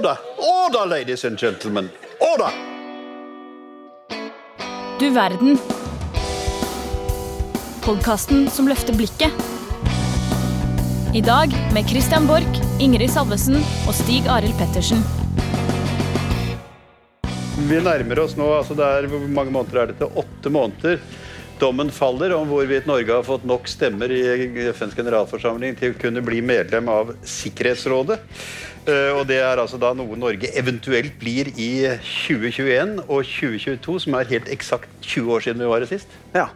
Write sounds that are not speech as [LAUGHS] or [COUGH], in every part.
Order! Order, ladies and gentlemen! Order! Du verden. Podkasten som løfter blikket. I dag med Christian Borch, Ingrid Salvesen og Stig Arild Pettersen. Vi nærmer oss nå, altså det er, Hvor mange måneder er det til? Åtte måneder. Dommen faller om hvorvidt Norge har fått nok stemmer i FNs generalforsamling til å kunne bli medlem av Sikkerhetsrådet. Eh, og Det er altså da noe Norge eventuelt blir i 2021 og 2022, som er helt eksakt 20 år siden vi var her sist. Ja.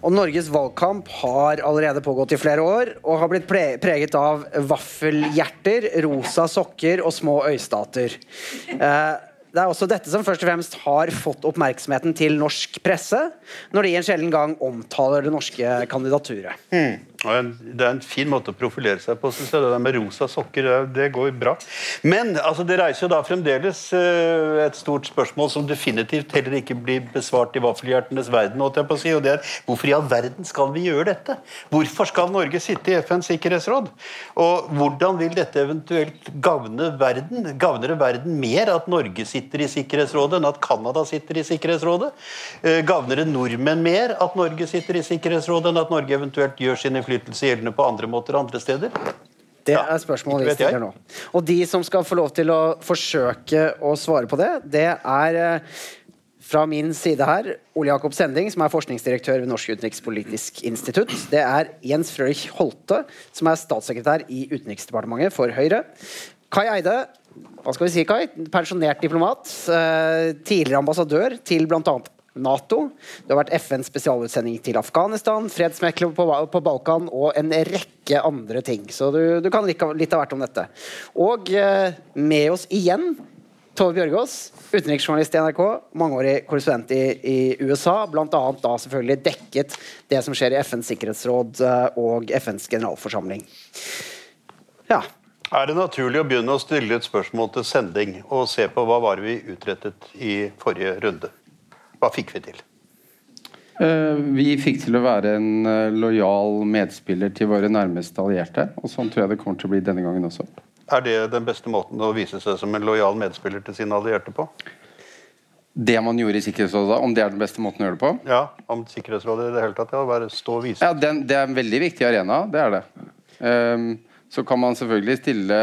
Og Norges valgkamp har allerede pågått i flere år og har blitt preget av vaffelhjerter, rosa sokker og små øystater. Eh, det er også dette som først og fremst har fått oppmerksomheten til norsk presse, når de en sjelden gang omtaler det norske kandidaturet. Mm. Det er en fin måte å profilere seg på. Synes jeg. Det der med rosa sokker, det går bra. Men altså, det reiser jo da fremdeles uh, et stort spørsmål som definitivt heller ikke blir besvart i vaffelhjertenes verden. Si, og det er Hvorfor i all verden skal vi gjøre dette? Hvorfor skal Norge sitte i FNs sikkerhetsråd? Og hvordan vil dette eventuelt gagne verden? Gagner det verden mer at Norge sitter i Sikkerhetsrådet enn at Canada sitter i Sikkerhetsrådet? Uh, gagner det nordmenn mer at Norge sitter i Sikkerhetsrådet enn at Norge eventuelt gjør sin innflytelse gjeldende på andre måter andre steder? Det er spørsmålet vi stiller nå. Og de som skal få lov til å forsøke å svare på det, det er eh, fra min side her Ole Jakob Sending, som er forskningsdirektør ved Norsk utenrikspolitisk institutt. Det er Jens Frølich Holte, som er statssekretær i Utenriksdepartementet for Høyre. Kai Eide, hva skal vi si, Kai? Pensjonert diplomat. Eh, tidligere ambassadør til bl.a. Nato. Du har vært FNs spesialutsending til Afghanistan, fredsmekler på, på, Balkan og en rekke andre ting. Så du, du kan litt, litt av hvert om dette. Og eh, med oss igjen Tove Bjørgaas, utenriksjournalist i NRK, mangeårig korrespondent i, i USA. Bl.a. da selvfølgelig dekket det som skjer i FNs sikkerhetsråd eh, og FNs generalforsamling. Ja. Er det naturlig å begynne å stille et spørsmål til sending og se på hva var vi utrettet i forrige runde? Hva fikk vi til? Eh, vi fikk til å være en eh, lojal medspiller til våre nærmeste allierte. Og sånn tror jeg det kommer til å bli denne gangen også. Er det den beste måten å vise seg som en lojal medspiller til sine allierte på? Det man gjorde i Sikkerhetsrådet, om det er den beste måten å gjøre det på? Ja, om Sikkerhetsrådet i det hele tatt. Ja, bare stå og vise. Ja, den, Det er en veldig viktig arena, det er det. Um, så kan man selvfølgelig stille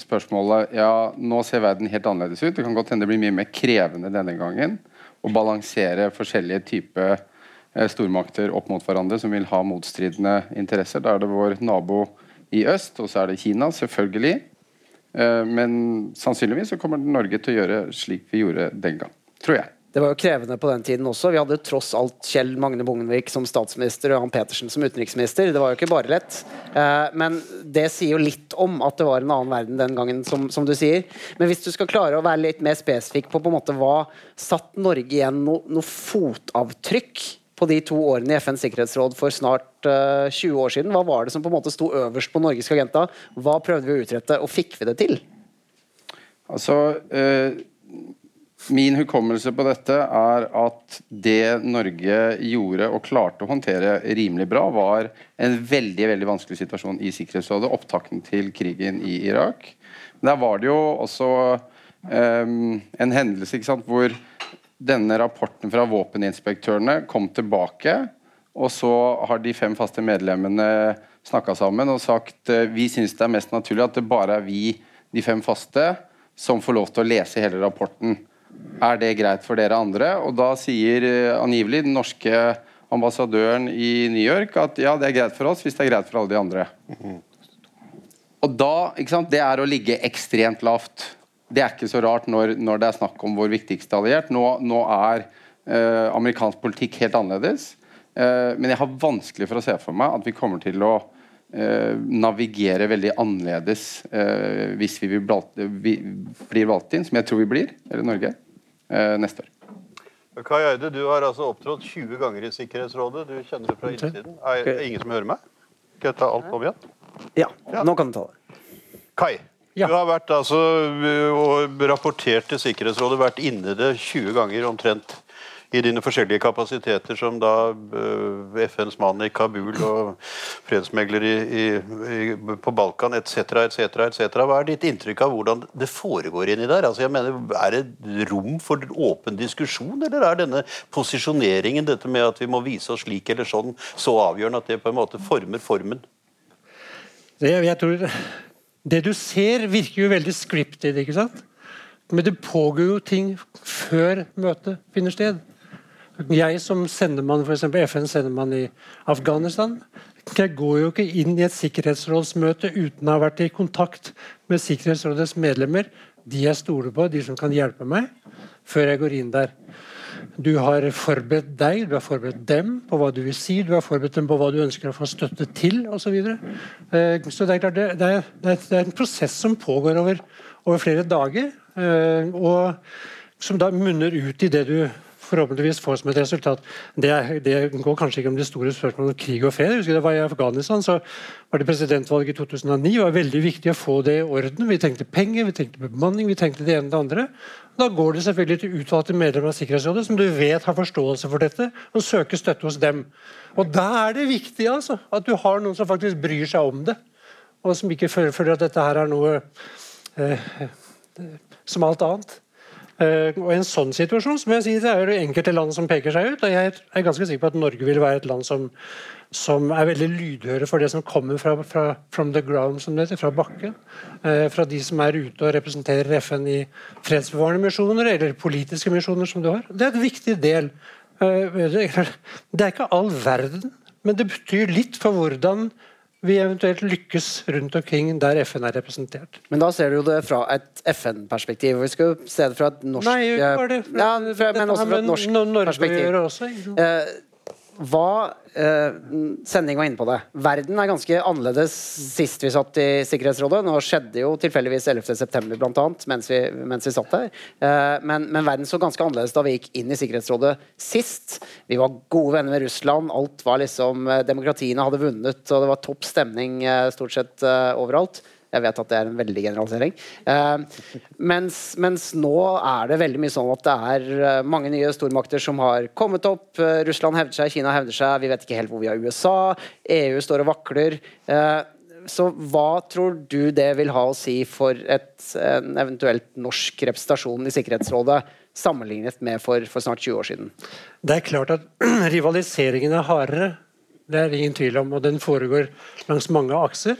spørsmålet Ja, nå ser verden helt annerledes ut. Det kan godt hende det blir mye mer krevende denne gangen å balansere forskjellige typer eh, stormakter opp mot hverandre som vil ha motstridende interesser. Da er det vår nabo i øst, og så er det Kina, selvfølgelig. Eh, men sannsynligvis så kommer Norge til å gjøre slik vi gjorde den gang. Tror jeg. Det var jo krevende på den tiden også. Vi hadde tross alt Kjell Magne Bondevik som statsminister og Jan Petersen som utenriksminister. Det var jo ikke bare lett. Eh, men det sier jo litt om at det var en annen verden den gangen, som, som du sier. Men hvis du skal klare å være litt mer spesifikk på, på en måte hva satt Norge igjen noe, noe fotavtrykk på de to årene i FNs sikkerhetsråd for snart uh, eh, 20 år siden? Hva var det som på en måte sto øverst på Norges agenda? Hva prøvde vi å utrette, og fikk vi det til? Altså, uh Min hukommelse på dette er at det Norge gjorde og klarte å håndtere rimelig bra, var en veldig veldig vanskelig situasjon i Sikkerhetsrådet. Opptakten til krigen i Irak. Der var det jo også um, en hendelse hvor denne rapporten fra våpeninspektørene kom tilbake. Og så har de fem faste medlemmene snakka sammen og sagt uh, vi syns det er mest naturlig at det bare er vi, de fem faste, som får lov til å lese hele rapporten. Er det greit for dere andre? Og da sier eh, angivelig den norske ambassadøren i New York at ja, det er greit for oss hvis det er greit for alle de andre. Og da, ikke sant, Det er å ligge ekstremt lavt. Det er ikke så rart når, når det er snakk om vår viktigste alliert. Nå, nå er eh, amerikansk politikk helt annerledes. Eh, men jeg har vanskelig for å se for meg at vi kommer til å navigere veldig annerledes eh, hvis vi, vi, blir valgt inn, som jeg tror vi blir, eller Norge, eh, neste år. Kai Eide, du har altså opptrådt 20 ganger i Sikkerhetsrådet. Du kjenner det fra innsiden. Er det ingen som hører meg? Skal jeg ta alt om igjen? Ja, ja. nå kan du ta det. Kai, ja. du har vært altså og rapportert til Sikkerhetsrådet, vært inne det 20 ganger omtrent i dine forskjellige kapasiteter som da uh, FNs mann i Kabul og fredsmegler i, i, på Balkan etc., etc., etc. Hva er ditt inntrykk av hvordan det foregår inni der? Altså, jeg mener, Er det rom for åpen diskusjon, eller er denne posisjoneringen, dette med at vi må vise oss slik eller sånn, så avgjørende at det på en måte former formen? Det, jeg tror, det du ser, virker jo veldig scripted, ikke sant? Men det pågår jo ting før møtet finner sted. Jeg som sendemann, f.eks. FNs sendemann i Afghanistan, jeg går jo ikke inn i et sikkerhetsrådsmøte uten å ha vært i kontakt med Sikkerhetsrådets medlemmer, de jeg stoler på, de som kan hjelpe meg, før jeg går inn der. Du har forberedt deg, du har forberedt dem på hva du vil si, du har forberedt dem på hva du ønsker å få støtte til osv. Så, videre. Eh, så det er det, det er en prosess som pågår over, over flere dager. Eh, og som da munner ut i det du forhåpentligvis får som et resultat. Det, det, går kanskje ikke om de store spørsmålene om krig og fred. Husker det var I Afghanistan så var det presidentvalget i 2009. Det var veldig viktig å få det i orden. Vi tenkte penger, vi tenkte bemanning, vi tenkte det ene og det andre. Da går det selvfølgelig til utvalgte medlemmer av Sikkerhetsrådet som du vet har forståelse for dette, og søker støtte hos dem. Og Da er det viktig altså, at du har noen som faktisk bryr seg om det, og som ikke føler at dette her er noe eh, som alt annet. Uh, og I en sånn situasjon som jeg sier, det er det enkelte land som peker seg ut. og Jeg er ganske sikker på at Norge vil være et land som, som er veldig lydhøre for det som kommer fra, fra from the ground, som det heter, fra bakken. Uh, fra de som er ute og representerer FN i fredsbevarende misjoner eller politiske misjoner. som du har. Det er et viktig del. Uh, det er ikke all verden, men det betyr litt for hvordan vi eventuelt lykkes rundt omkring der FN er representert. Men da ser du jo det fra et FN-perspektiv. Vi skal jo se det fra et norsk Nei, ikke det. Ja, fra, men også fra et norsk perspektiv. Gjør det Også, eh, hva eh, Sending var inne på det. Verden er ganske annerledes sist vi satt i Sikkerhetsrådet. Nå skjedde jo tilfeldigvis 11.9. bl.a. Mens, vi, mens vi satt der. Eh, men, men, verden så ganske annerledes da vi gikk inn i Sikkerhetsrådet sist. Vi var gode venner med Russland. Alt var liksom eh, Demokratiene hadde vunnet, og det var topp stemning eh, stort sett eh, overalt. Jeg vet at det er en veldig generalisering. Eh, mens, mens, nå er det veldig mye sånn at det er eh, mange nye stormakter som har kommet opp. Eh, Russland hevder seg, Kina hevder seg, vi vet ikke helt hvor vi har USA. EU står og vakler. Eh, så hva tror du det vil ha å si for et, en eventuelt norsk representasjon i Sikkerhetsrådet, sammenlignet med for, for snart 20 år siden? Det er klart at [CLEARS THROAT] rivaliseringen er hardere det er ingen tvil om, og den foregår langs mange akser.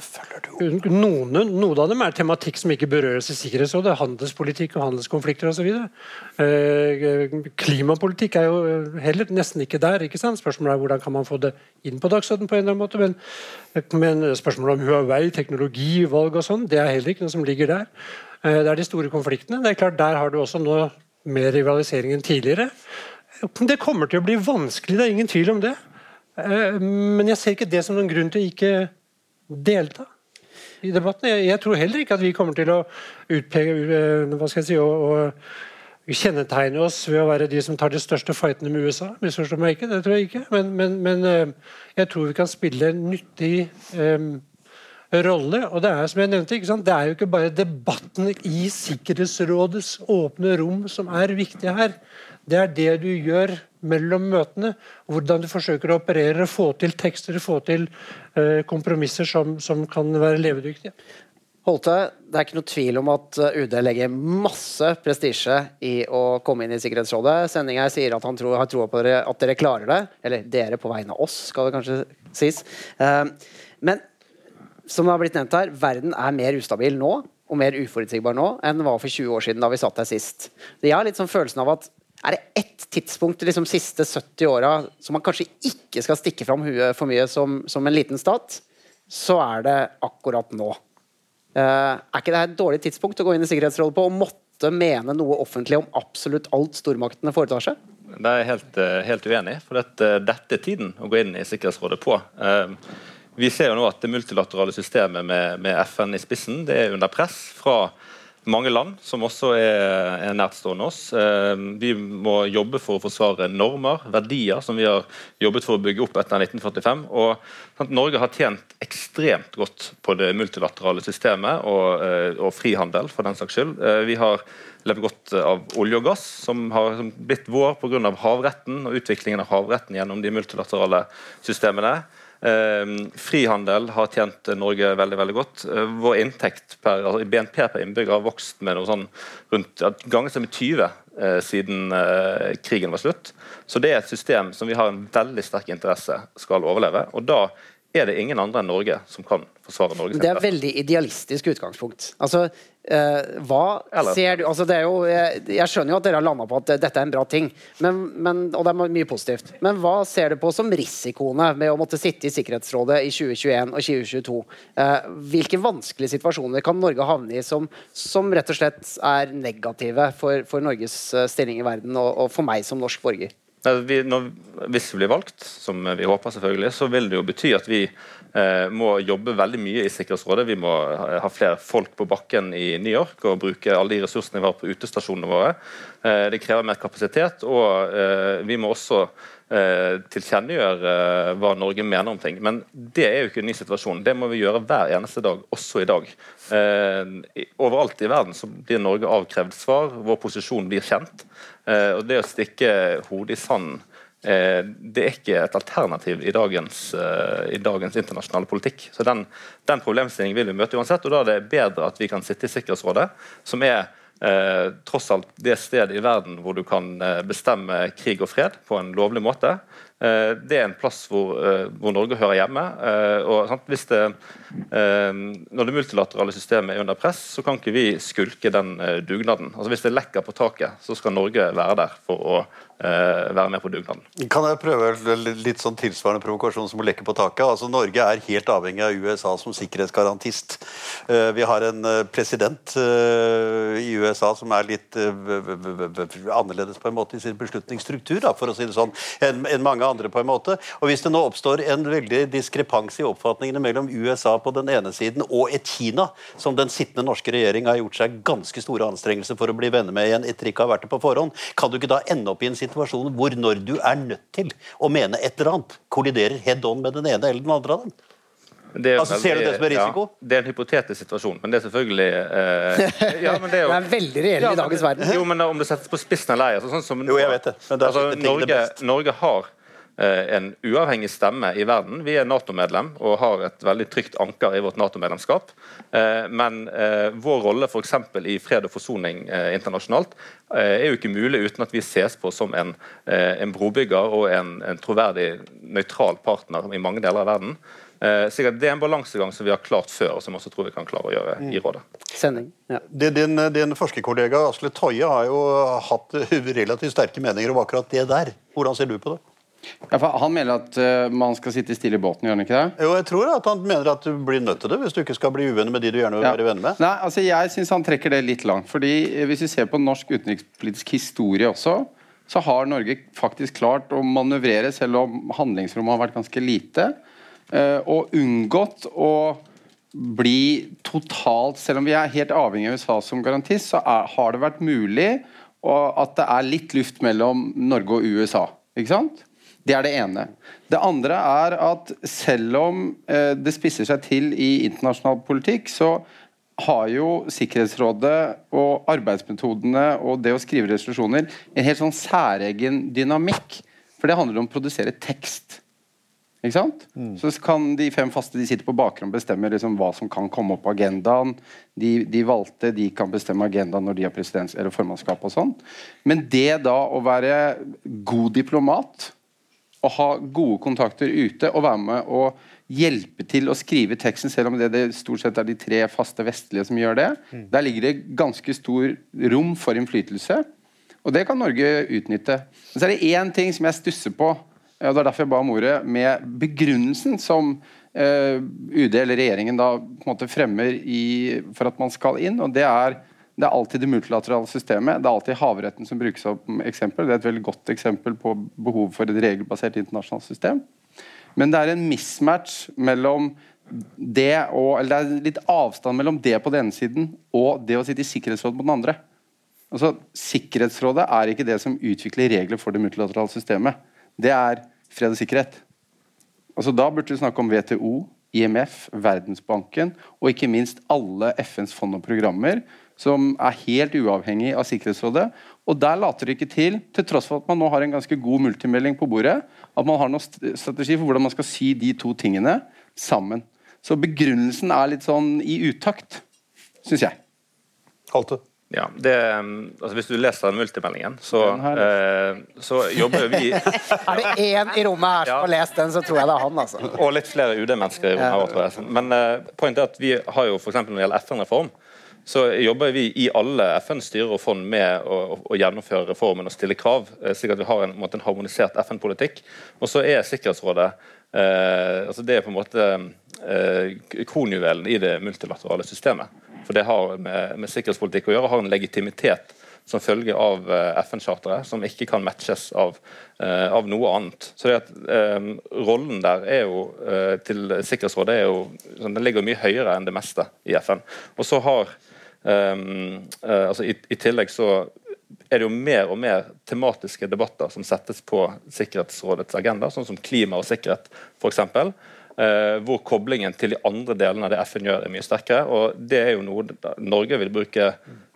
Noen, noen av dem er tematikk som ikke berøres i Sikkerhetsrådet. Handelspolitikk og handelskonflikter osv. Eh, klimapolitikk er jo heller nesten ikke der. ikke sant? Spørsmålet er hvordan kan man få det inn på dagsordenen på en eller annen måte. Men, men spørsmålet om Huawei, teknologi, valg og sånn, det er heller ikke noe som ligger der. Eh, det er de store konfliktene. Det er klart, Der har du også nå mer rivalisering enn tidligere. Det kommer til å bli vanskelig, det er ingen tvil om det. Eh, men jeg ser ikke det som noen grunn til å ikke delta i debatten. Jeg, tror heller ikke at vi kommer til å utpeke eh, hva skal jeg si, å, kjennetegne oss ved å være de som tar de største fightene med USA. Misforstå meg ikke, det tror jeg ikke. Men, men, men, eh, jeg tror vi kan spille en nyttig um, rolle. Og det er som jeg nevnte, det er jo ikke bare debatten i Sikkerhetsrådets åpne rom som er viktig her. Det er det du gjør mellom møtene. Hvordan du forsøker å operere, få til tekster, få til eh, kompromisser som, som, kan være levedyktige. Holte, det er ikke noe tvil om at eh, UD legger masse prestisje i å komme inn i Sikkerhetsrådet. Sendinga sier at han tror, har troa på dere, at dere klarer det. Eller dere på vegne av oss, skal det kanskje sies. Eh, men som det har blitt nevnt her, verden er mer ustabil nå og mer uforutsigbar nå enn den var for 20 år siden da vi satt der sist. Jeg har litt sånn følelsen av at er det ett tidspunkt de liksom, siste 70 åra som man kanskje ikke skal stikke fram huet for mye som, som en liten stat, så er det akkurat nå. Uh, er ikke det et dårlig tidspunkt å gå inn i Sikkerhetsrådet på og måtte mene noe offentlig om absolutt alt stormaktene foretar seg? Det er jeg helt, eh, helt uenig i. For dette, dette, er tiden å gå inn i Sikkerhetsrådet på. Uh, vi ser jo nå at det multilaterale systemet med, med FN i spissen det er under press fra mange land som også er, er nærtstående oss. Eh, vi må jobbe for å forsvare normer, verdier, som vi har jobbet for å bygge opp etter 1945. og Norge har tjent ekstremt godt på det multilaterale systemet og, eh, og frihandel, for den saks skyld. Eh, vi har levd godt av olje og gass, som har blitt vår pga. havretten og utviklingen av havretten gjennom de multilaterale systemene. Eh, frihandel har tjent Norge veldig veldig godt. Eh, vår inntekt per, altså BNP per innbygger har vokst med noe sånn rundt ganger som 20 eh, siden eh, krigen var slutt. Så det er et system som vi har en veldig sterk interesse skal overleve. og da er det ingen andre enn Norge som kan forsvare Norge. Det er et veldig idealistisk utgangspunkt. Altså, hva Eller. ser du altså, det er jo, jeg, jeg, skjønner jo at dere har landa på at dette er en bra ting, men, men, og det er mye positivt. Men hva ser du på som risikoene med å måtte sitte i Sikkerhetsrådet i 2021 og 2022? Eh, hvilke vanskelige situasjoner kan Norge havne i som, som rett og slett er negative for, for Norges eh, stilling i verden og, og for meg som norsk borger? Vi, når, hvis vi blir valgt, som vi håper, selvfølgelig, så vil det jo bety at vi eh, må jobbe veldig mye i Sikkerhetsrådet. Vi må ha flere folk på bakken i New York og bruke alle de ressursene vi har på utestasjonene våre. Eh, det krever mer kapasitet, og eh, vi må også eh, tilkjennegjøre eh, hva Norge mener om ting. Men det er jo ikke en ny situasjon. Det må vi gjøre hver eneste dag, også i dag. Eh, overalt i verden så blir Norge avkrevd svar, vår posisjon blir kjent. Eh, og det å stikke hodet i sanden eh, det er ikke et alternativ i dagens, eh, i dagens internasjonale politikk. Så Den, den problemstillingen vil vi møte uansett, og da er det bedre at vi kan sitte i Sikkerhetsrådet, som er eh, tross alt det stedet i verden hvor du kan bestemme krig og fred på en lovlig måte. Eh, det er en plass hvor, eh, hvor Norge hører hjemme. Eh, og hvis det, Når det multilaterale systemet er under press, så kan ikke vi skulke den dugnaden. Altså Hvis det lekker på taket, så skal Norge være der for å være med på dugnaden. Kan jeg prøve litt sånn tilsvarende provokasjon som å lekke på taket? Altså Norge er helt avhengig av USA som sikkerhetsgarantist. Vi har en president i USA som er litt annerledes på en måte i sin beslutningsstruktur, for å si det sånn, enn mange andre. på en måte. Og Hvis det nå oppstår en veldig diskrepans i oppfatningene mellom USA på den ene siden og et Kina, som den sittende norske regjering har gjort seg ganske store anstrengelser for å bli venner med igjen etter ikke å ha vært det på forhånd, kan du ikke da ende opp i en situasjon hvor når du er nødt til å mene et eller annet, kolliderer head on med den ene eller den andre av dem? Det altså, ser du det som en risiko? Ja, det er en hypotetisk situasjon, men det er selvfølgelig eh, ja, men det, er jo, [LAUGHS] det er veldig reell ja, i dagens verden. Jo, men Om det settes på spissen av altså, sånn som, Jo, jeg vet det. Men det er altså, Norge, Norge har en uavhengig stemme i verden. Vi er Nato-medlem og har et veldig trygt anker i vårt Nato-medlemskap. Eh, men eh, vår rolle f.eks. i fred og forsoning internasjonalt er jo ikke mulig uten at vi ses på som en, en brobygger og en, en troverdig nøytral partner i mange deler av verden. Så Det er en balansegang som vi har klart før, og som også tror vi kan klare å gjøre i mm. rådet. Sending, ja. Din, din forskerkollega Asle Toje har jo hatt relativt sterke meninger om akkurat det der. Hvordan ser du på det? Ja, han mener at uh, man skal sitte stille i båten, gjør han ikke det? Jo, jeg tror at han mener at du blir nødt til det hvis du ikke skal bli uvenner med de du gjerne vil ja. være venn med. Nei, altså Jeg syns han trekker det litt langt. fordi eh, Hvis vi ser på norsk utenrikspolitisk historie også, så har Norge faktisk klart å manøvrere, selv om handlingsrommet har vært ganske lite, uh, og unngått å bli totalt Selv om vi er helt avhengig av USA som garantist, så er, har det vært mulig og at det er litt luft mellom Norge og USA. Ikke sant? Det er det ene. Det andre er at selv om eh, det spisser seg til i internasjonal politikk, så har jo Sikkerhetsrådet og arbeidsmetodene og det å skrive resolusjoner en helt sånn særegen dynamikk. For det handler om å produsere tekst. Ikke sant? Mm. Så kan de fem faste de sitter på bakgrunn bestemme liksom hva som kan komme opp på agendaen. De, de, valgte de kan bestemme agendaen når de har presidents- eller formannskap og sånn. Men det da å være god diplomat å ha gode kontakter ute og være med og hjelpe til å skrive teksten, selv om det, det stort sett er de tre faste vestlige som gjør det. Mm. Der ligger det ganske stor rom for innflytelse, og det kan Norge utnytte. Men så er det én ting som jeg stusser på, og det er derfor jeg ba om ordet, med begrunnelsen som uh, UD eller regjeringen da på en måte fremmer i, for at man skal inn, og det er det er alltid det multilaterale systemet. Det er alltid havretten som brukes som eksempel. Det er et veldig godt eksempel på behov for et regelbasert internasjonalt system. Men det er en mismatch mellom det, og, eller det er litt avstand mellom det på den ene siden og det å sitte i Sikkerhetsrådet på den andre. Altså, Sikkerhetsrådet er ikke det som utvikler regler for det multilaterale systemet. Det er fred og sikkerhet. Altså, da burde vi snakke om WTO, IMF, Verdensbanken og ikke minst alle FNs fond og programmer som er helt uavhengig av Sikkerhetsrådet. Og der later det ikke til, til tross for at man nå har en ganske god multimelding på bordet, at man har noen strategi for hvordan man skal si de to tingene sammen. Så begrunnelsen er litt sånn i utakt, syns jeg. Halte. Ja, det, altså Hvis du leser den multimeldingen, så, eh, så jobber vi [LAUGHS] Er det én i rommet her som har lest den, så tror jeg det er han. altså. Og litt flere UD-mennesker i rommet her, tror jeg. Men eh, poenget er at vi har jo eksempel når det gjelder FN-reform, så jobber vi i alle FNs styrer og fond med å, å, gjennomføre reformen og stille krav, eh, slik at vi har en, en, harmonisert FN-politikk. Og så er Sikkerhetsrådet eh, altså det er på en måte eh, kronjuvelen i det multilaterale systemet. For det har med, med sikkerhetspolitikk å gjøre, har en legitimitet som følge av uh, FN-charteret, som ikke kan matches av, uh, av noe annet. Så det at uh, Rollen der er jo, til Sikkerhetsrådet er jo, den ligger mye høyere enn det meste i FN. Og så har um, altså i, i, tillegg så er det jo mer og mer tematiske debatter som settes på Sikkerhetsrådets agenda, sånn som klima og sikkerhet f.eks. Eh, hvor koblingen til de andre delene av det FN gjør, er mye sterkere. og Det er jo noe Norge vil bruke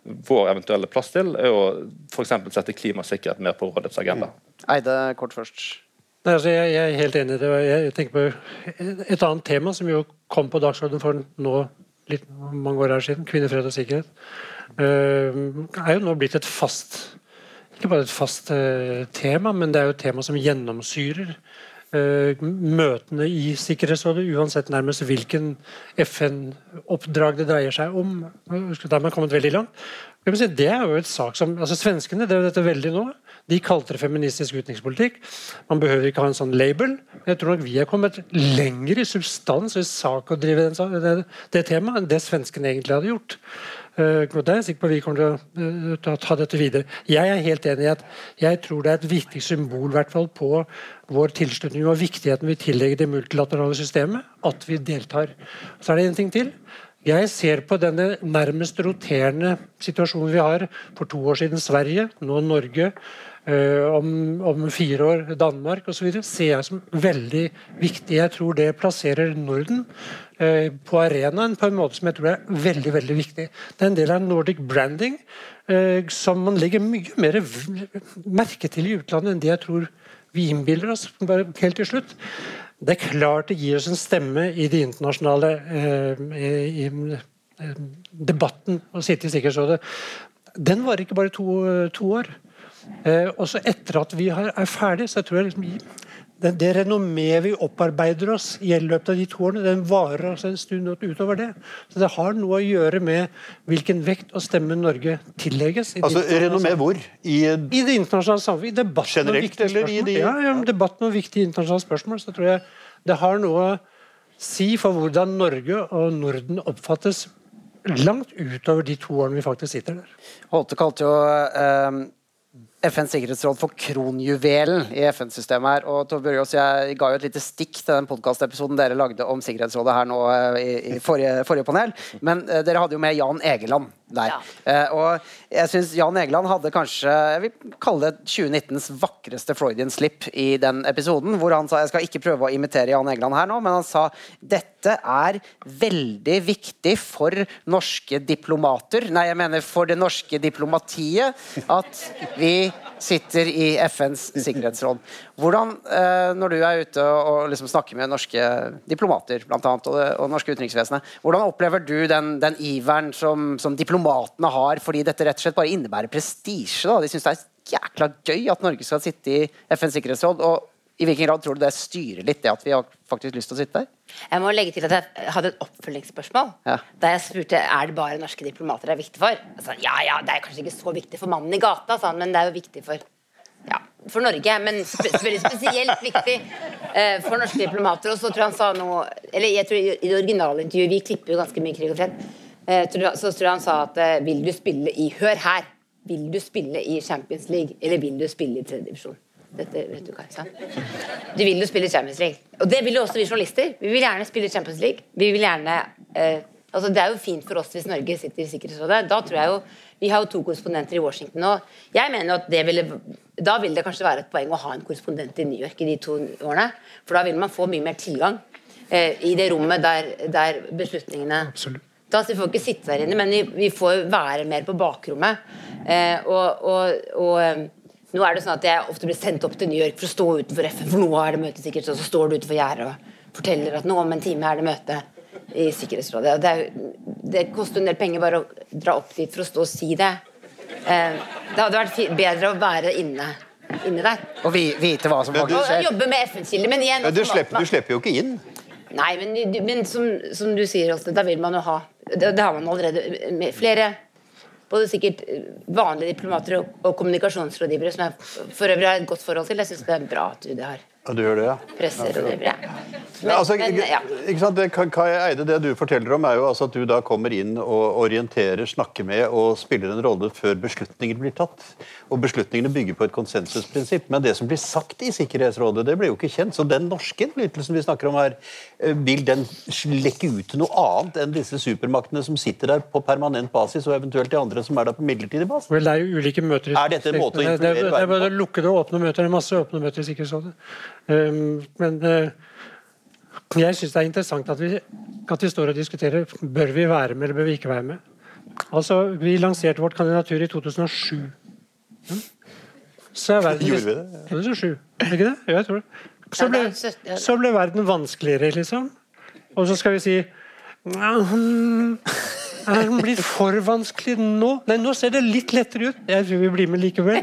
vår eventuelle plass til, er å f.eks. sette klima og sikkerhet mer på rådets agenda. Eide, kort først. Nei, altså jeg, jeg, er helt enig. i det. Jeg tenker på Et annet tema som jo kom på dagsordenen for nå litt mange år her siden, kvinnefred og sikkerhet, uh, er jo nå blitt et fast Ikke bare et fast uh, tema, men det er jo et tema som gjennomsyrer Eh, møtene i Sikkerhetsrådet, uansett nærmest hvilken FN-oppdrag det dreier seg om. Der har man kommet veldig langt. Det er jo et sak som, altså Svenskene drev dette veldig nå. De kalte det feministisk utenrikspolitikk. Man behøver ikke ha en sånn label. Jeg tror nok vi er kommet lenger i substans i sak å drive den, det, det temaet enn det svenskene egentlig hadde gjort. Uh, det er jeg sikker på vi kommer til å uh, ta dette videre. Jeg er helt enig i at jeg tror det er et viktig symbol fall, på vår tilslutning og viktigheten vi tillegger det multilaterale systemet, at vi deltar. Så er det en ting til. Jeg ser på denne nærmest roterende situasjonen vi har for to år siden Sverige, nå Norge, Uh, om, om, fire år Danmark osv. ser jeg som veldig viktig. Jeg tror det plasserer Norden uh, på arenaen på en måte som jeg tror er veldig veldig viktig. Det er en del av Nordic branding uh, som man legger mye mer merke til i utlandet enn det jeg tror vi innbiller oss. Bare helt til slutt. Det er klart det gir oss en stemme i det internasjonale i, i, debatten å sitte i Sikkerhetsrådet. Den varer ikke bare to, to år. Eh, også etter at vi er ferdig, så jeg tror jeg liksom, det, det renommeet vi opparbeider oss i løpet av de to årene, den varer oss en stund utover det. Så det har noe å gjøre med hvilken vekt og stemme Norge tillegges. altså Renommé hvor? I, I det internasjonale samfunnet. I debatten generelt, eller i de ja, ja, debatten om viktige internasjonale spørsmål. Så tror jeg det har noe å si for hvordan Norge og Norden oppfattes langt utover de to årene vi faktisk sitter der. Holte kalte jo eh, FNs sikkerhetsråd for kronjuvelen i FN-systemet her. og Bjørgaas, Jeg ga jo et lite stikk til den podkastepisoden dere lagde om Sikkerhetsrådet her nå eh, i, i forrige, forrige, panel. Men uh, dere hadde jo med Jan Egeland der. Ja. Uh, og jeg syns Jan Egeland hadde kanskje jeg vil kalle det 2019s vakreste Freudian slip i den episoden, hvor han sa Jeg skal ikke prøve å imitere Jan Egeland her nå, men han sa dette er veldig viktig for norske diplomater, nei, jeg mener for det norske diplomatiet, at vi sitter i FNs sikkerhetsråd. Hvordan, eh, når du er ute og liksom snakker med norske diplomater blant annet, og, og norske utenriksvesenet, hvordan opplever du den, den iveren som, som, diplomatene har, fordi dette rett og slett bare innebærer prestisje? De syns det er jækla gøy at Norge skal sitte i FNs sikkerhetsråd. og i hvilken grad tror du det styrer litt det at vi har faktisk lyst til å sitte der? Jeg må legge til at jeg hadde et oppfølgingsspørsmål. Ja. Da jeg spurte er det bare norske diplomater det er viktig for. sa ja, ja, det er kanskje ikke så viktig for mannen i gata, sa men det er jo viktig for ja, for Norge, men veldig spesielt viktig eh, for norske diplomater. Og så tror jeg han sa noe Eller jeg tror i det originale intervjuet Vi klipper jo ganske mye krig og fred. Eh, så tror jeg han sa at eh, Vil du spille i Hør her! Vil du spille i Champions League, eller vil du spille i tredje divisjon? Dette vet du, Kajsa. Du vil jo spille Champions League. Og det vil jo også vi journalister. Vi vil gjerne spille Champions League. Vi vil gjerne eh, altså Det er jo fint for oss hvis Norge sitter i Sikkerhetsrådet. Da tror jeg jo Vi har jo to korrespondenter i Washington nå. Jeg mener at det ville Da vil det kanskje være et poeng å ha en korrespondent i New York i de to årene. For da vil man få mye mer tilgang eh, i det rommet der, der beslutningene Absolutt. da, så Vi får ikke sitte der inne, men vi, vi får være mer på bakrommet. Eh, og, og, og eh, nå er det sånn at Jeg ofte blir sendt opp til New York for å stå utenfor FN, for nå er det møte sikkert, og så står du utenfor gjerdet og forteller at nå om en time er det møte i Sikkerhetsrådet. Og det, er, det koster en del penger bare å dra opp dit for å stå og si det. Eh, det hadde vært bedre å være inne, inni der. Og vite hva som faktisk skjer. jobbe med FN-kilder. Men igjen Men du altså, slipper, du slipper jo ikke inn. Nei, men, men som, som du sier, da vil man jo ha Det, det har man allerede med flere både sikkert vanlige diplomater og, og kommunikasjonsrådgivere som jeg for øvrig har et godt forhold til. Jeg syns det er bra at UD har Ja, du gjør det, ja. Presser og driver, Ja, altså, men, ja. ikke sant? Det, Kai Eide, det du forteller om, er jo altså at du da kommer inn og orienterer, snakker med og spiller en rolle før beslutninger blir tatt. Og beslutningene bygger på et konsensusprinsipp. Men det som blir sagt i Sikkerhetsrådet, det blir jo ikke kjent. Så den norske innflytelsen vi snakker om her, eh, vil den lekke ut til noe annet enn disse supermaktene som sitter der på permanent basis, og eventuelt de andre som er der på midlertidig basis? Vel, det er jo ulike møter i Er dette en måte å det, det, det, influere det er bare både lukkede og åpne møter. Det er masse åpne møter i Sikkerhetsrådet. Um, men uh, jeg syns det er interessant at vi, at vi står og diskuterer bør vi være med eller bør vi ikke være med. Altså, Vi lanserte vårt kandidatur i 2007. Så er verden Gjorde vi det? 2007, er ikke det? Jo, jeg tror det. Så ble, så ble verden vanskeligere, liksom. Og så skal vi si Er den blitt for vanskelig nå? Nei, nå ser det litt lettere ut. Jeg tror vi blir med likevel.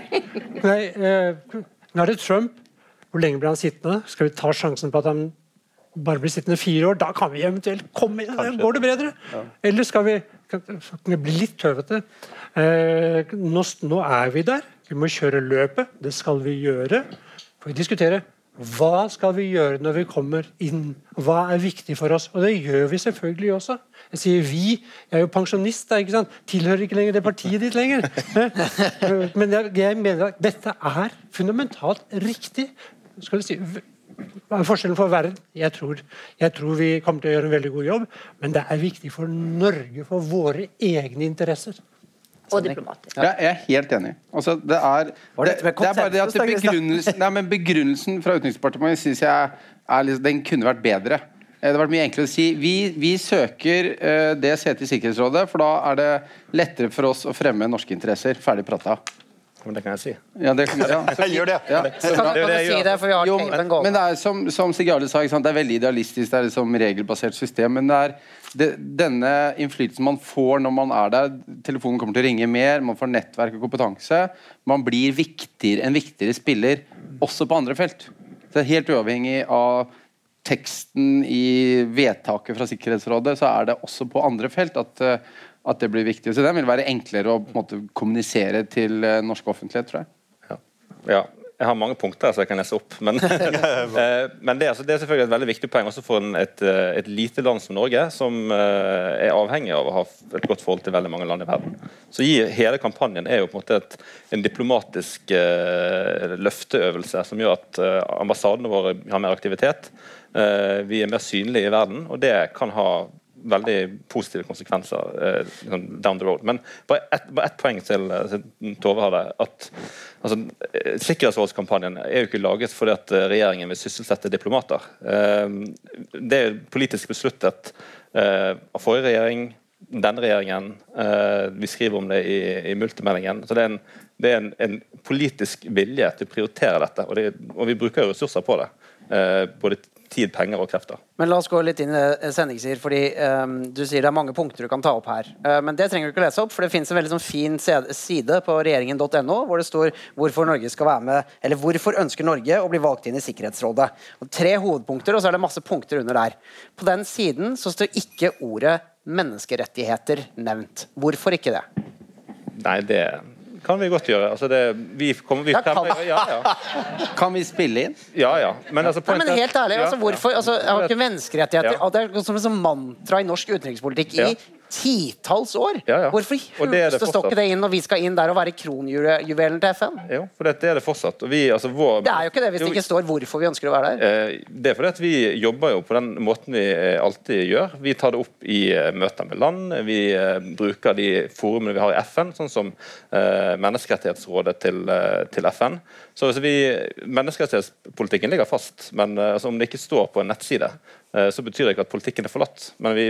Nei, eh, nå er det Trump. Hvor lenge blir han sittende? Skal vi ta sjansen på at han bare blir sittende fire år? Da kan vi eventuelt komme inn. Da går det bedre. Eller skal vi det bli litt tøvete? Eh, nå, nå er vi der. Vi må kjøre løpet. Det skal vi gjøre. Får vi diskutere hva skal vi gjøre når vi kommer inn? Hva er viktig for oss? Og det gjør vi selvfølgelig også. Jeg sier vi. Jeg er jo pensjonist. da, ikke sant? Tilhører ikke lenger det partiet ditt lenger. [LAUGHS] Eh, Men jeg, jeg mener at dette er fundamentalt riktig. Skal vi si, hva er forskjellen for verden? Jeg tror, jeg tror vi kommer til å gjøre en veldig god jobb, men det er viktig for Norge, for våre egne interesser. Og diplomater. Ja, jeg er helt enig. Altså, det, er, det, det er bare det at begrunnelsen, nei, men begrunnelsen fra Utenriksdepartementet synes jeg er, den kunne vært bedre. Eh, Det hadde vært mye enklere å si vi, vi søker eh, det setet i Sikkerhetsrådet, for da er det lettere for oss å fremme norske interesser. Ferdig prata. Men det kan jeg si. Ja, det, ja, så [LAUGHS] Jeg gjør det. Ja. Kan, kan du si det, for vi har Jo, capen men, men det er som, som Stig Jarle sa, ikke sant? det er veldig idealistisk, det er liksom regelbasert system. Men det er det, denne innflytelsen man får når man er der, telefonen kommer til å ringe mer, man får nettverk og kompetanse, man blir viktigere, en viktigere spiller også på andre felt. Så det er Helt uavhengig av teksten i vedtaket fra Sikkerhetsrådet, så er det også på andre felt at, eh, at det blir viktig. Så det vil være enklere å på en måte, kommunisere til eh, norsk offentlighet, tror jeg. Ja. Jeg har mange punkter så jeg kan lese opp. Men, [LAUGHS] [LAUGHS] eh, men det, er altså, det er selvfølgelig et veldig viktig poeng også for en, et, eh, et lite land som Norge, som er avhengig av å ha et godt forhold til veldig mange land i verden. Så gir hele kampanjen er jo på en måte et, en diplomatisk uh, løfteøvelse som gjør at uh, ambassadene våre har mer aktivitet. Uh, vi er mer synlige i verden, og det kan ha veldig positive konsekvenser eh, sånn down the road. Men bare ett ett poeng til, eh, til Tove hadde. at altså, eh, Sikkerhetsrådskampanjen er jo ikke laget fordi at eh, regjeringen vil sysselsette diplomater. Eh, det er politisk besluttet eh, av forrige regjering, denne regjeringen. vi skriver om det i, i multimeldingen. Så det er, en, det er en, en politisk vilje til å prioritere dette, og, det, og vi bruker ressurser på det. Eh, både tid, penger og krefter. Men la oss gå litt inn i det, Sending sier, fordi um, du sier det er mange punkter du kan ta opp her. Uh, men det trenger du ikke lese opp, for det finnes en veldig sånn fin side på regjeringen.no hvor det står hvorfor Norge skal være med, eller hvorfor ønsker Norge å bli valgt inn i Sikkerhetsrådet. Og tre hovedpunkter, og så er det masse punkter under der. På den siden så står ikke ordet menneskerettigheter nevnt. Hvorfor ikke det? Nei, det kan vi godt gjøre. Altså det, vi kommer, vi kan fremmer- ja, ja. [LAUGHS] Kan vi spille inn? ja, ja. Men, altså, Nei, men helt ærlig, altså, hvorfor, altså, jeg har ikke menneskerettigheter Det er som et mantra i norsk utenrikspolitikk i. titalls år! Ja, ja. Hvorfor hulste Og det inn når vi skal inn der og være kronjuvelen til FN? Jo, for det er det fortsatt. Vi, altså, vår, Det er jo ikke det hvis det ikke står hvorfor vi ønsker å være der. Eh, Det er fordi at vi jobber jo på den måten vi eh, alltid gjør. Vi tar det opp i eh, møter med land. Vi bruker de forumene vi har i FN, sånn som Menneskerettighetsrådet til, til FN. Så vi, Menneskerettighetspolitikken ligger fast, men altså, om det ikke står på en nettside, så betyr det ikke at politikken er forlatt. Men vi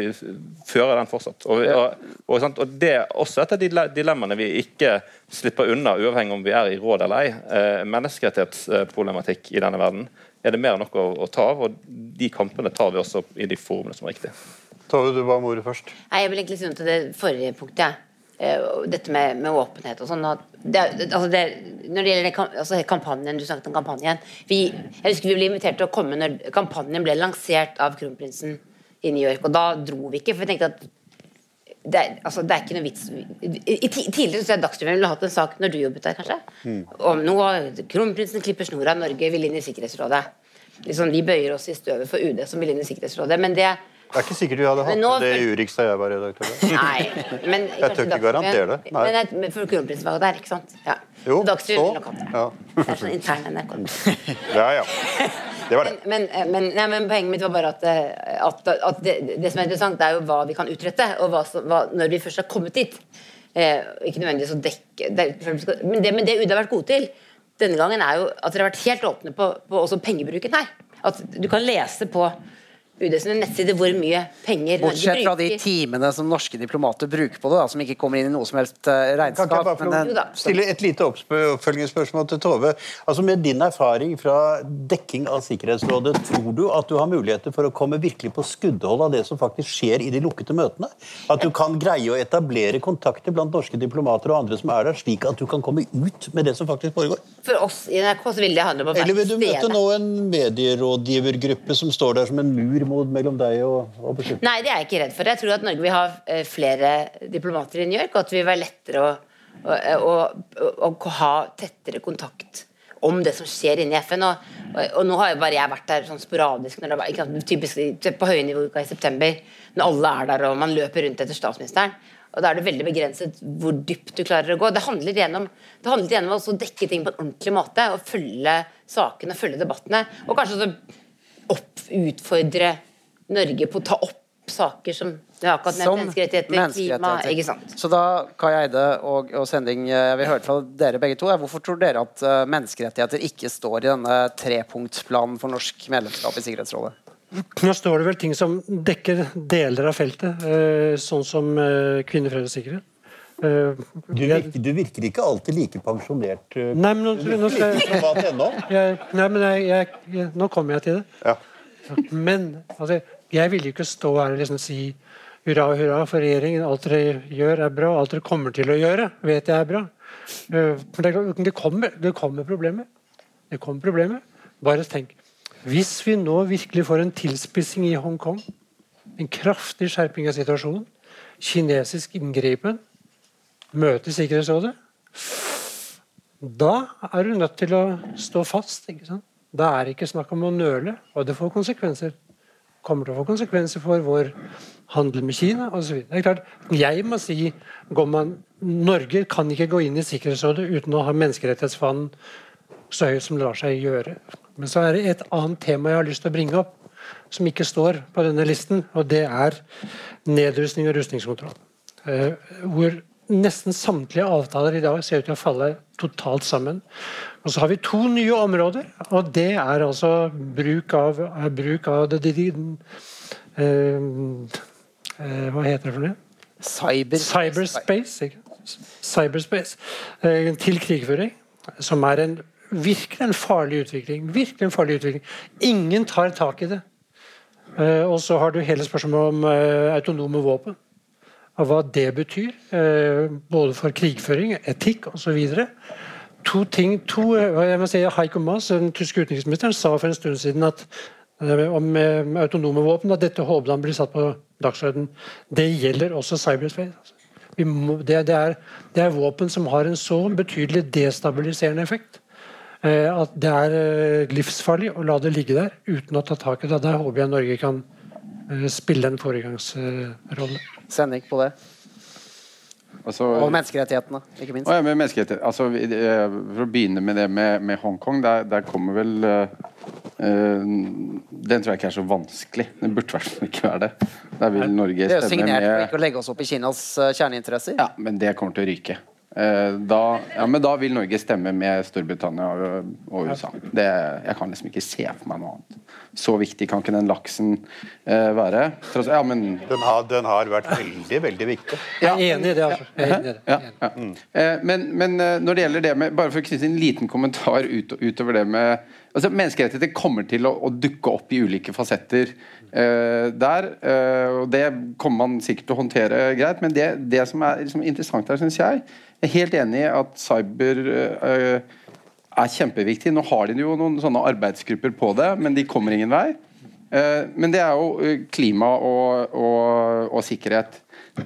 fører den fortsatt. Og, og, og, og Det er også et av de dilemmaene vi ikke slipper unna, uavhengig om vi er i råd eller ei. Eh, menneskerettighetsproblematikk i denne verden er det mer enn nok å, å ta av, og de kampene tar vi også i de forumene som er riktige. Tove, du ba om ordet først. Nei, Jeg vil egentlig si noe til det forrige punktet. Eh, Dette med, med åpenhet og sånn. Det, altså det, når det gjelder den altså kampanjen, Du snakket om kampanjen. Vi, jeg husker vi ble invitert til å komme når kampanjen ble lansert av kronprinsen i New York. Og da dro vi ikke, for vi tenkte at det altså, det er ikke noe vits I, Tidligere synes jeg Dagsrevyen ville hatt en sak når du jobbet der, kanskje. Om nå kronprinsen klipper snora, Norge vil inn i Sikkerhetsrådet. Liksom, vi bøyer oss i støvet for UD som vil inn i Sikkerhetsrådet. Men det Det er ikke sikkert vi hadde hatt nå- det i Urix da jeg var redaktør. Nei, men Jeg tør ikke garantere det. Nei. Men, men for kronprinsen var jo der, ikke sant? Ja. Jo, Dagsrevyen så. Ja. Det er sånn intern NRK. ja, ja. Det var det. Men, men, men, nei, men poenget mitt var bare at, eh, at, at det, det som er interessant, det er jo hva vi kan utrette, og hva, hva, når vi først har kommet dit. Eh, ikke nødvendigvis å dekke det, men, det, men det UD har vært gode til denne gangen, er jo at dere har vært helt åpne på, på også pengebruken her. At du kan lese på UD sine nettsider hvor mye penger Norge Bortsett fra de timene som norske diplomater bruker på det, da, som ikke kommer inn i noe som helst regnskap. Kan jeg bare eh, da. stille et lite oppfølgingsspørsmål til Tove? Altså Med din erfaring fra dekking av Sikkerhetsrådet, tror du at du har muligheter for å komme virkelig på skuddhold av det som faktisk skjer i de lukkede møtene? At du kan greie å etablere kontakter blant norske diplomater og andre som er der, slik at du kan komme ut med det som faktisk foregår? For oss i NRK så vil det handle om å være Eller vil du møte nå en medierådgivergruppe som står der som en mur mot, mellom deg og, og beskyttelse? Nei, det er jeg ikke redd for. Jeg tror at Norge vil ha eh, flere diplomater i New York, og at det vil være lettere å, å, å, å, ha tettere kontakt om det som skjer inne i FN. Og, og, og nå har jo bare jeg vært der sånn sporadisk når det ikke sant, typisk på høynivåuka i september, når alle er der og man løper rundt etter statsministeren. Og Da er det veldig begrenset hvor dypt du klarer å gå. Det handler igjennom, det handler igjennom å dekke ting på en ordentlig måte og følge sakene, følge debattene. Og kanskje også opp, utfordre Norge på å ta opp saker som det har akkurat nevnt, Som menneskerettigheter, klima ikke sant? Så da, Kai Eide og, og Sending, eh, jeg vil høre fra dere begge to. er Hvorfor tror dere at eh, menneskerettigheter ikke står i denne trepunktsplanen for norsk medlemskap i Sikkerhetsrådet? Nå står det vel ting som dekker deler av feltet, eh, sånn som eh, kvinner, fred og sikkerhet. Eh, Du virker, du virker ikke alltid like pensjonert. uh, Nei, men nå, nå skal jeg, nei, men jeg, jeg, nå kommer jeg til det. Ja. Men altså, jeg vil ikke stå her og liksom si hurra, hurra for regjeringen. Alt dere gjør, er bra. Alt dere kommer til å gjøre, vet jeg er bra. Men for det, det, kommer, det kommer problemer. Det kommer problemer. Bare tenk. Hvis vi nå virkelig får en tilspissing i Hongkong, en kraftig skjerping av situasjonen, kinesisk inngripen, møte i Sikkerhetsrådet da er du nødt til å stå fast. ikke sant? Da er det ikke snakk om å nøle, og det får konsekvenser. kommer til å få konsekvenser for vår handel med Kina osv. Jeg må si man, Norge kan ikke gå inn i Sikkerhetsrådet uten å ha menneskerettighetsfanen så høyt som det lar seg gjøre. Men så er det et annet tema jeg har lyst til å bringe opp, som ikke står på denne listen, og det er nedrustning og rustningskontroll. Eh, hvor nesten samtlige avtaler i dag ser ut til å falle totalt sammen. Og så har vi to nye områder, og det er altså bruk av, er bruk av det, de, de, eh, eh, Hva heter det for noe? Cyber Cyberspace. Ikke? Cyberspace eh, til krigføring, som er en virkelig en farlig utvikling. Virkelig en farlig utvikling. Ingen tar tak i det. Eh, og så har du hele spørsmålet om eh, autonome våpen. Og hva det betyr, eh, både for krigføring, etikk osv. To ting, to, eh, jeg må si Heiko Maas, den tyske utenriksministeren, sa for en stund siden at eh, om autonome våpen at dette håpet han blir satt på dagsordenen. Det gjelder også cyberspace. Må, det, det, er, det er våpen som har en så betydelig destabiliserende effekt at det er livsfarlig å la det ligge der uten å ta tak i det. Der håper jeg Norge kan spille en foregangsrolle. Sending på det. Altså, og menneskerettighetene, ikke minst. Ja, menneskerettighet. Altså, for å begynne med det med, med Hongkong, der, der, kommer vel uh, Den tror jeg ikke er så vanskelig. Den burde i hvert fall ikke være det. Der vil Norge stemme med Det er jo signert for ikke å legge oss opp i Kinas kjerneinteresser. Ja, men det kommer til å ryke. Uh, da, ja, men da vil Norge stemme med Storbritannia og, og USA. Det, jeg kan liksom ikke se for meg noe annet så viktig kan ikke den laksen uh, være. Ja, men... den, har, den, har, vært veldig, veldig viktig. Ja. Jeg er enig i det. altså. I det. Ja, mm. eh, men, men, eh, når det gjelder det med Bare for å knytte en liten kommentar ut, utover det med altså Menneskerettigheter kommer til å, å dukke opp i ulike fasetter uh, der. Uh, og Det kommer man sikkert til å håndtere greit, men det, det som er liksom, interessant her, syns jeg Jeg er helt enig i at cyber uh, er kjempeviktig. Nå har de jo noen sånne arbeidsgrupper på det, men de kommer ingen vei. Men det er jo klima og, og, og sikkerhet.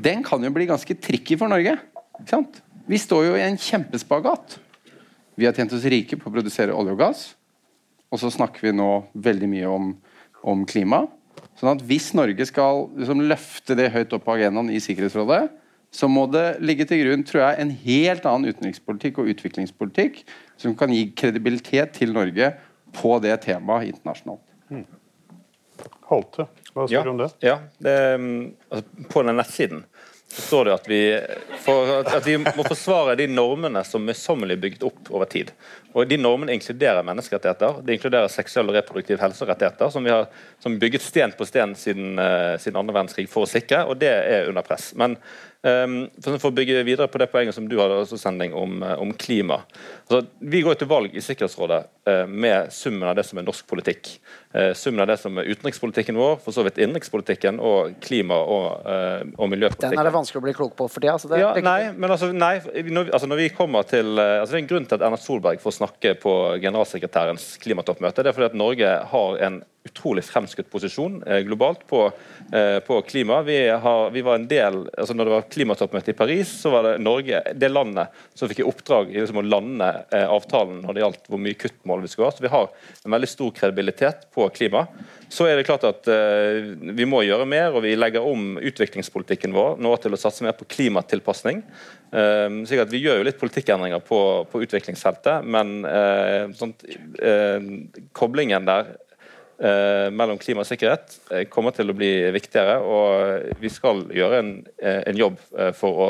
Den kan jo bli ganske tricky for Norge. Vi står jo i en kjempespagat. Vi har tjent oss rike på å produsere olje og gass, og så snakker vi nå veldig mye om, om klima. Sånn at Hvis Norge skal liksom, løfte det høyt opp på agendaen i Sikkerhetsrådet, så må det ligge til grunn tror jeg, en helt annen utenrikspolitikk og utviklingspolitikk som kan gi kredibilitet til Norge på det temaet internasjonalt. Mm. Holte, hva spør du ja, om det? Ja, det, altså, På den nettsiden står det at vi, for, at vi må forsvare de normene som er bygd opp over tid. Og De normene inkluderer menneskerettigheter, de inkluderer seksuell og reproduktiv helserettigheter, som vi har som bygget sten på sten siden, uh, siden andre verdenskrig for å sikre, og det er under press. Men for, å bygge videre på det poenget som du hadde også sending om, eh, om klima. Altså, vi går til valg i Sikkerhetsrådet uh, med summen av det som er norsk politikk. Uh, summen av det som er utenrikspolitikken vår, for så vidt innenrikspolitikken og klima- og, og miljøpolitikken. Den er det vanskelig å bli klok på for tida. Altså ja, nei, men altså, nei, når, altså, når, vi kommer til altså, Det er en grunn til at Erna Solberg får snakke på generalsekretærens klimatoppmøte. Det er fordi at Norge har en utrolig fremskutt posisjon eh, globalt på, eh, på klima. Vi, har, vi, var en del, altså når det var klimatoppmøte i Paris, så var det Norge det landet som fikk i oppdrag liksom, å lande eh, avtalen når det gjaldt hvor mye kuttmål vi skulle ha. Så vi har en veldig stor kredibilitet på klima. Så er det klart at eh, vi må gjøre mer, og vi legger om utviklingspolitikken vår nå til å satse mer på klimatilpasning. Eh, slik at Vi gjør jo litt politikkendringer på, på utviklingsfeltet, men eh, sånt, koblingen der eh, mellom klima og sikkerhet eh, kommer til å bli viktigere. Og vi skal gjøre en, eh, en jobb eh, for å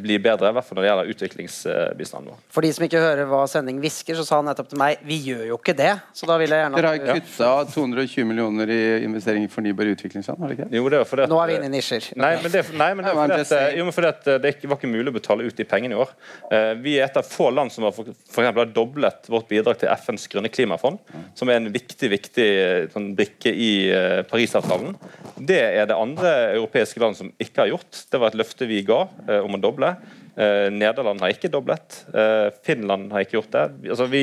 bli bedre, i hvert fall når det gjelder utviklingsbistanden vår. For de som ikke hører hva sending hvisker, så sa han nettopp til meg vi gjør jo ikke det. Så da vil jeg gjerne Dere har kutta 220 millioner i investering i fornybar utviklingsland, har dere ikke? Jo, det var fordi at, Nå er vi inne i nisjer. Nei, men det, nei, men det, fordi at, jo, men fordi at det var ikke mulig å betale ut de pengene i år. Eh, vi er et av få land som har for, for har doblet vårt bidrag til FNs grønne klimafond, som er en viktig viktig sånn, brikke i Parisavtalen. Det er det andre europeiske land som ikke har gjort. Det var et løfte vi ga. Uh, om å doble. Eh, Nederland har ikke doblet. Eh, Finland har ikke gjort det. Altså, vi,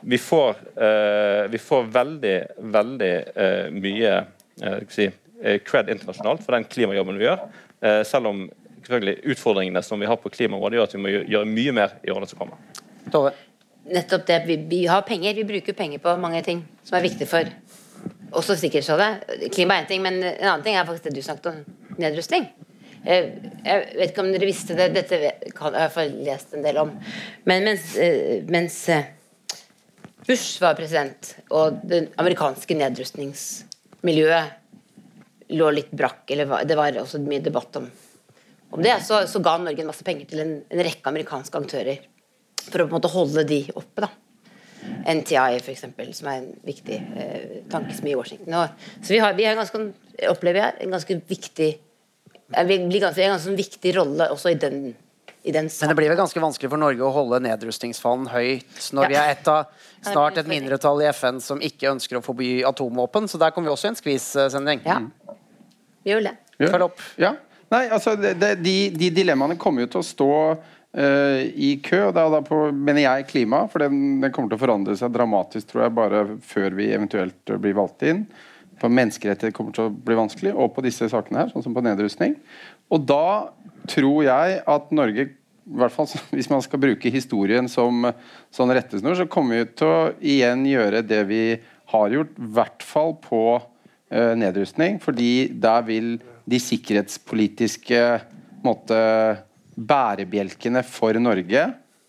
vi, får, eh, vi, får, veldig, veldig mye si, cred internasjonalt for den klimajobben vi gjør. selv om utfordringene som vi har på klimaområdet, gjør at vi må gjøre mye mer i årene som kommer. Tove? Nettopp det. Vi, vi, har penger. Vi bruker penger på mange ting som er viktig for også Sikkerhetsrådet. Klima er én ting, men en annen ting er faktisk det du snakket om. Nedrustning. Jeg, jeg vet ikke om dere visste det, dette kan jeg få lest en del om. Men mens, eh, mens eh, Bush var president, og det amerikanske nedrustningsmiljøet lå litt brakk, eller det var også mye debatt om, om det, så, så, ga Norge en masse penger til en, en, rekke amerikanske aktører for å på en måte holde de oppe. da. NTI, eksempel, som er en viktig eh, tankesmie i Washington. Og, så vi har, vi har ganske, opplever jeg, en ganske viktig blir ganske, en ganske viktig rolle også i den, i den Men det blir vel ganske vanskelig for Norge å holde nedrustningsfanen høyt når ja. vi er et av, snart et mindretall i FN som ikke ønsker å forby atomvåpen. Så der kommer vi også i en skvis-sending. Ja. Vi gjør det. Følg opp. Ja. Nei, altså, det, det, de, de, dilemmaene kommer jo til å stå uh, i kø. og er da på, mener jeg klima, for den, den, kommer til å forandre seg dramatisk tror jeg, bare før vi eventuelt blir valgt inn på menneskerettigheter kommer til å bli vanskelig, og på disse sakene her, sånn som på nedrustning. Og da tror jeg at Norge, i hvert fall [LAUGHS] hvis man skal bruke historien som sånn rettesnor, så kommer vi til å igjen gjøre det vi har gjort, i hvert fall på uh, nedrustning, fordi der vil de sikkerhetspolitiske måte, bærebjelkene for Norge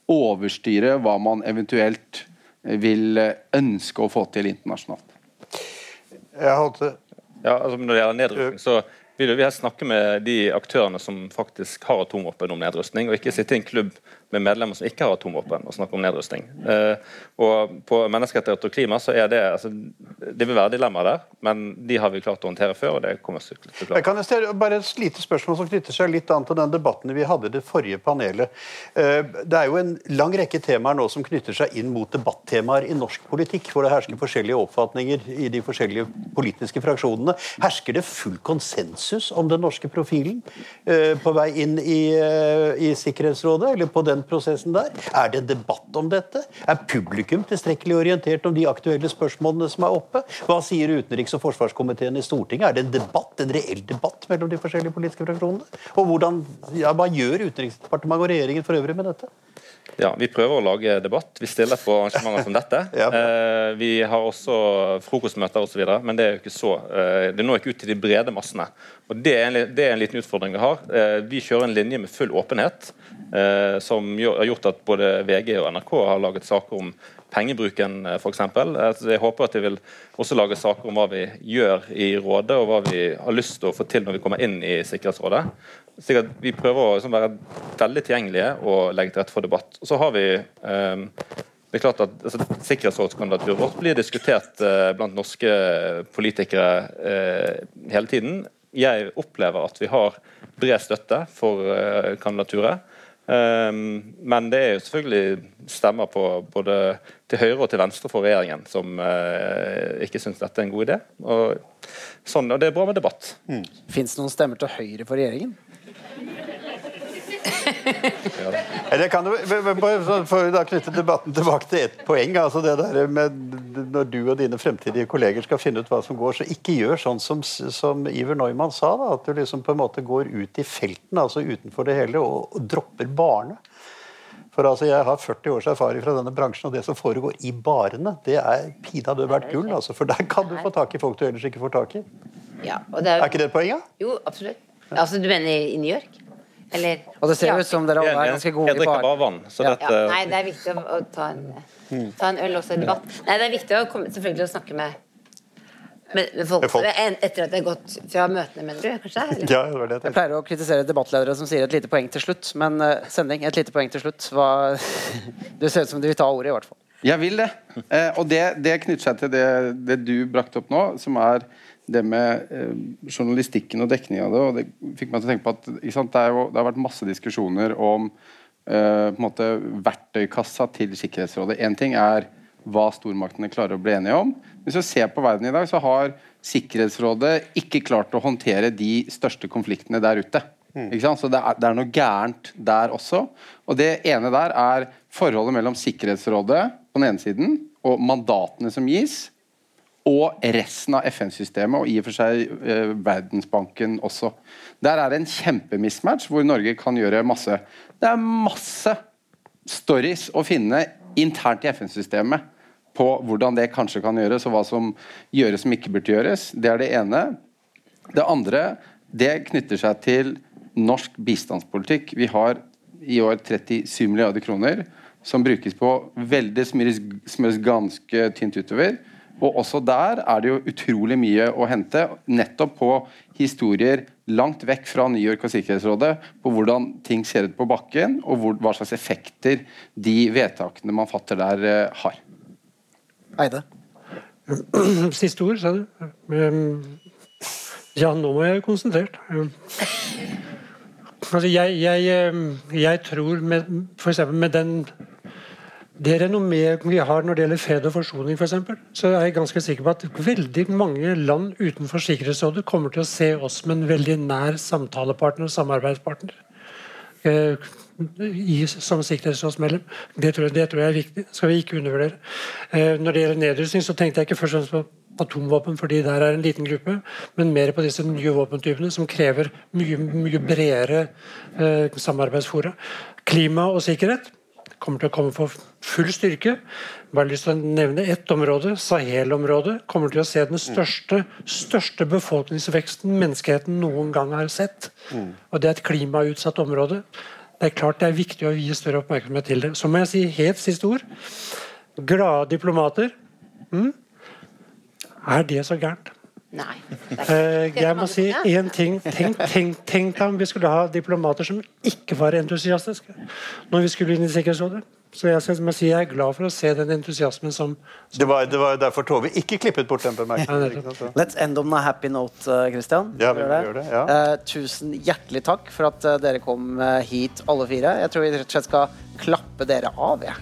overstyre hva man eventuelt vil ønske å få til internasjonalt. Jeg hadde... Ja, altså Når det gjelder nedrustning, så vil vi helst snakke med de aktørene som faktisk har atomvåpen om nedrustning, og ikke sitte i en klubb med medlemmer som ikke har atomvåpen, og snakke om nedrustning. Eh, og På menneskerettigheter og klima så er det altså, det vil være dilemmaer der, men de har vi klart å håndtere før. og det kommer til å klare. Jeg kan stille bare et lite spørsmål som knytter seg litt an til den debatten vi hadde i det forrige panelet. Eh, det er jo en lang rekke temaer nå som knytter seg inn mot debattemaer i norsk politikk, hvor det hersker forskjellige oppfatninger i de forskjellige politiske fraksjonene. Hersker det full konsensus om den norske profilen eh, på vei inn i, i Sikkerhetsrådet, eller på den den prosessen der? Er det en debatt om dette? Er publikum tilstrekkelig orientert om de aktuelle spørsmålene som er oppe? Hva sier utenriks- og forsvarskomiteen i Stortinget? Er det en debatt, en reell debatt mellom de forskjellige politiske fraksjonene? Og hvordan, ja, Hva gjør Utenriksdepartementet og regjeringen for øvrig med dette? Ja, Vi prøver å lage debatt. Vi stiller på arrangementer som dette. [LAUGHS] ja. eh, vi har også frokostmøter osv., men det er jo ikke så, eh, det når ikke ut til de brede massene. Og Det er en, det er en liten utfordring vi har. Eh, vi kjører en linje med full åpenhet, eh, som har gjort at både VG og NRK har laget saker om pengebruken, eh, f.eks. Altså, jeg håper at de vil også lage saker om hva vi gjør i rådet, og hva vi har lyst til å få til når vi kommer inn i Sikkerhetsrådet. Så Vi prøver å liksom, være veldig tilgjengelige og legge til rette for debatt. Og så har vi eh, det er klart at altså, Sikkerhetsrådskandidaturet vårt blir diskutert eh, blant norske politikere eh, hele tiden. Jeg opplever at vi har bred støtte for eh, kandidaturet. Um, men det er jo selvfølgelig stemmer på både til høyre og til venstre for regjeringen som uh, ikke syns dette er en god idé. Og, sånn, og det er bra med debatt. Mm. Fins det noen stemmer til høyre for regjeringen? Eller kan du for da knytte debatten tilbake til ett poeng. altså det der med Når du og dine fremtidige kolleger skal finne ut hva som går, så ikke gjør sånn som, som Iver Neumann sa. da, At du liksom på en måte går ut i felten, altså utenfor det hele, og, og dropper barene. For altså, Jeg har 40 års erfaring fra denne bransjen, og det som foregår i barene, det er pinadø verdt gull. altså, For der kan du få tak i folk du ellers ikke får tak i. Ja, er, er ikke det et poeng? Ja? Jo, absolutt. Altså, Du mener i New York? Eller, og det ser ja. ut som dere alle er ganske gode i bar. bare vann. Ja. Dette... Ja, nei, det er viktig å, å ta, en, ta, en, øl også i debatt. Nei, det er viktig å komme, selvfølgelig å snakke med, men, med folk, etter at det har gått fra møtene, mener du? kanskje? Ja, det var det jeg, jeg pleier å kritisere debattledere som sier et lite poeng til slutt, men uh, sending, et lite poeng til slutt. Hva... [LAUGHS] du ser ut som du vil ta ordet, i hvert fall. Jeg vil det. Eh, og det, det, knytter seg til det, det du brakte opp nå, som er det med eh, journalistikken og dekningen av det. og Det fikk meg til å tenke på at det, jo, det, har vært masse diskusjoner om eh, måte verktøykassa til Sikkerhetsrådet. Én ting er hva stormaktene klarer å bli enige om. Hvis vi ser på verden i dag, så har Sikkerhetsrådet ikke klart å håndtere de største konfliktene der ute. Mm. Så det er, det er, noe gærent der også. Og Det ene der er forholdet mellom Sikkerhetsrådet på den ene siden og mandatene som gis, og resten av FN-systemet, og i og for seg eh, Verdensbanken også. Der er det en kjempemismatch hvor Norge kan gjøre masse. Det er masse stories å finne internt i FN-systemet på hvordan det kanskje kan gjøres, og hva som gjøres som ikke burde gjøres. Det er det ene. Det andre det knytter seg til norsk bistandspolitikk. Vi har i år 37 milliarder kroner som brukes på veldig smøres ganske tynt utover og også der er det jo utrolig mye å hente, nettopp på historier langt vekk fra New York og Sikkerhetsrådet, på hvordan ting ser ut på bakken, og hvor, hva slags effekter de vedtakene man fatter der, uh, har. Eide? Siste ord, sa du. Ja, nå må jeg være konsentrert. Altså, jeg, jeg, jeg tror med, for eksempel med den det renommeet vi har når det gjelder fred og forsoning, for så er jeg ganske sikker på at veldig mange land utenfor Sikkerhetsrådet kommer til å se oss som en veldig nær samtalepartner og samarbeidspartner. Eh, i, som sikkerhetsrådsmedlem. Det det tror jeg er viktig. skal vi ikke undervurdere. Eh, når det gjelder nedrustning, så tenkte jeg ikke først og fremst på atomvåpen, fordi der er en liten gruppe, men mer på disse nye våpentypene som krever mye, mye bredere eh, samarbeidsfora. Klima og sikkerhet kommer til å komme for full styrke. Bare lyst til å nevne ett område. Sahel-området kommer til å se den største, største befolkningsveksten menneskeheten noen gang har sett. Mm. Og det er et klimautsatt område. Det er klart det er viktig å gi større oppmerksomhet til det. Så må jeg si helt siste ord. Glade diplomater. Mm. Er det så gærent? Nei. Eh, jeg må si én ting. Tenk, tenk, tenk om vi skulle ha diplomater som ikke var entusiastiske når vi skulle inn i Sikkerhetsrådet. Så jeg, jeg, si, jeg, er glad for å se den entusiasmen som, som Det var, det var derfor Tove ikke klippet bort den bemerkningen. Let's end on a happy note, uh, Christian. Ja, vi gjør det, ja. uh, tusen hjertelig takk for at dere kom hit, alle fire. Jeg tror vi rett og slett skal klappe dere av. Ja.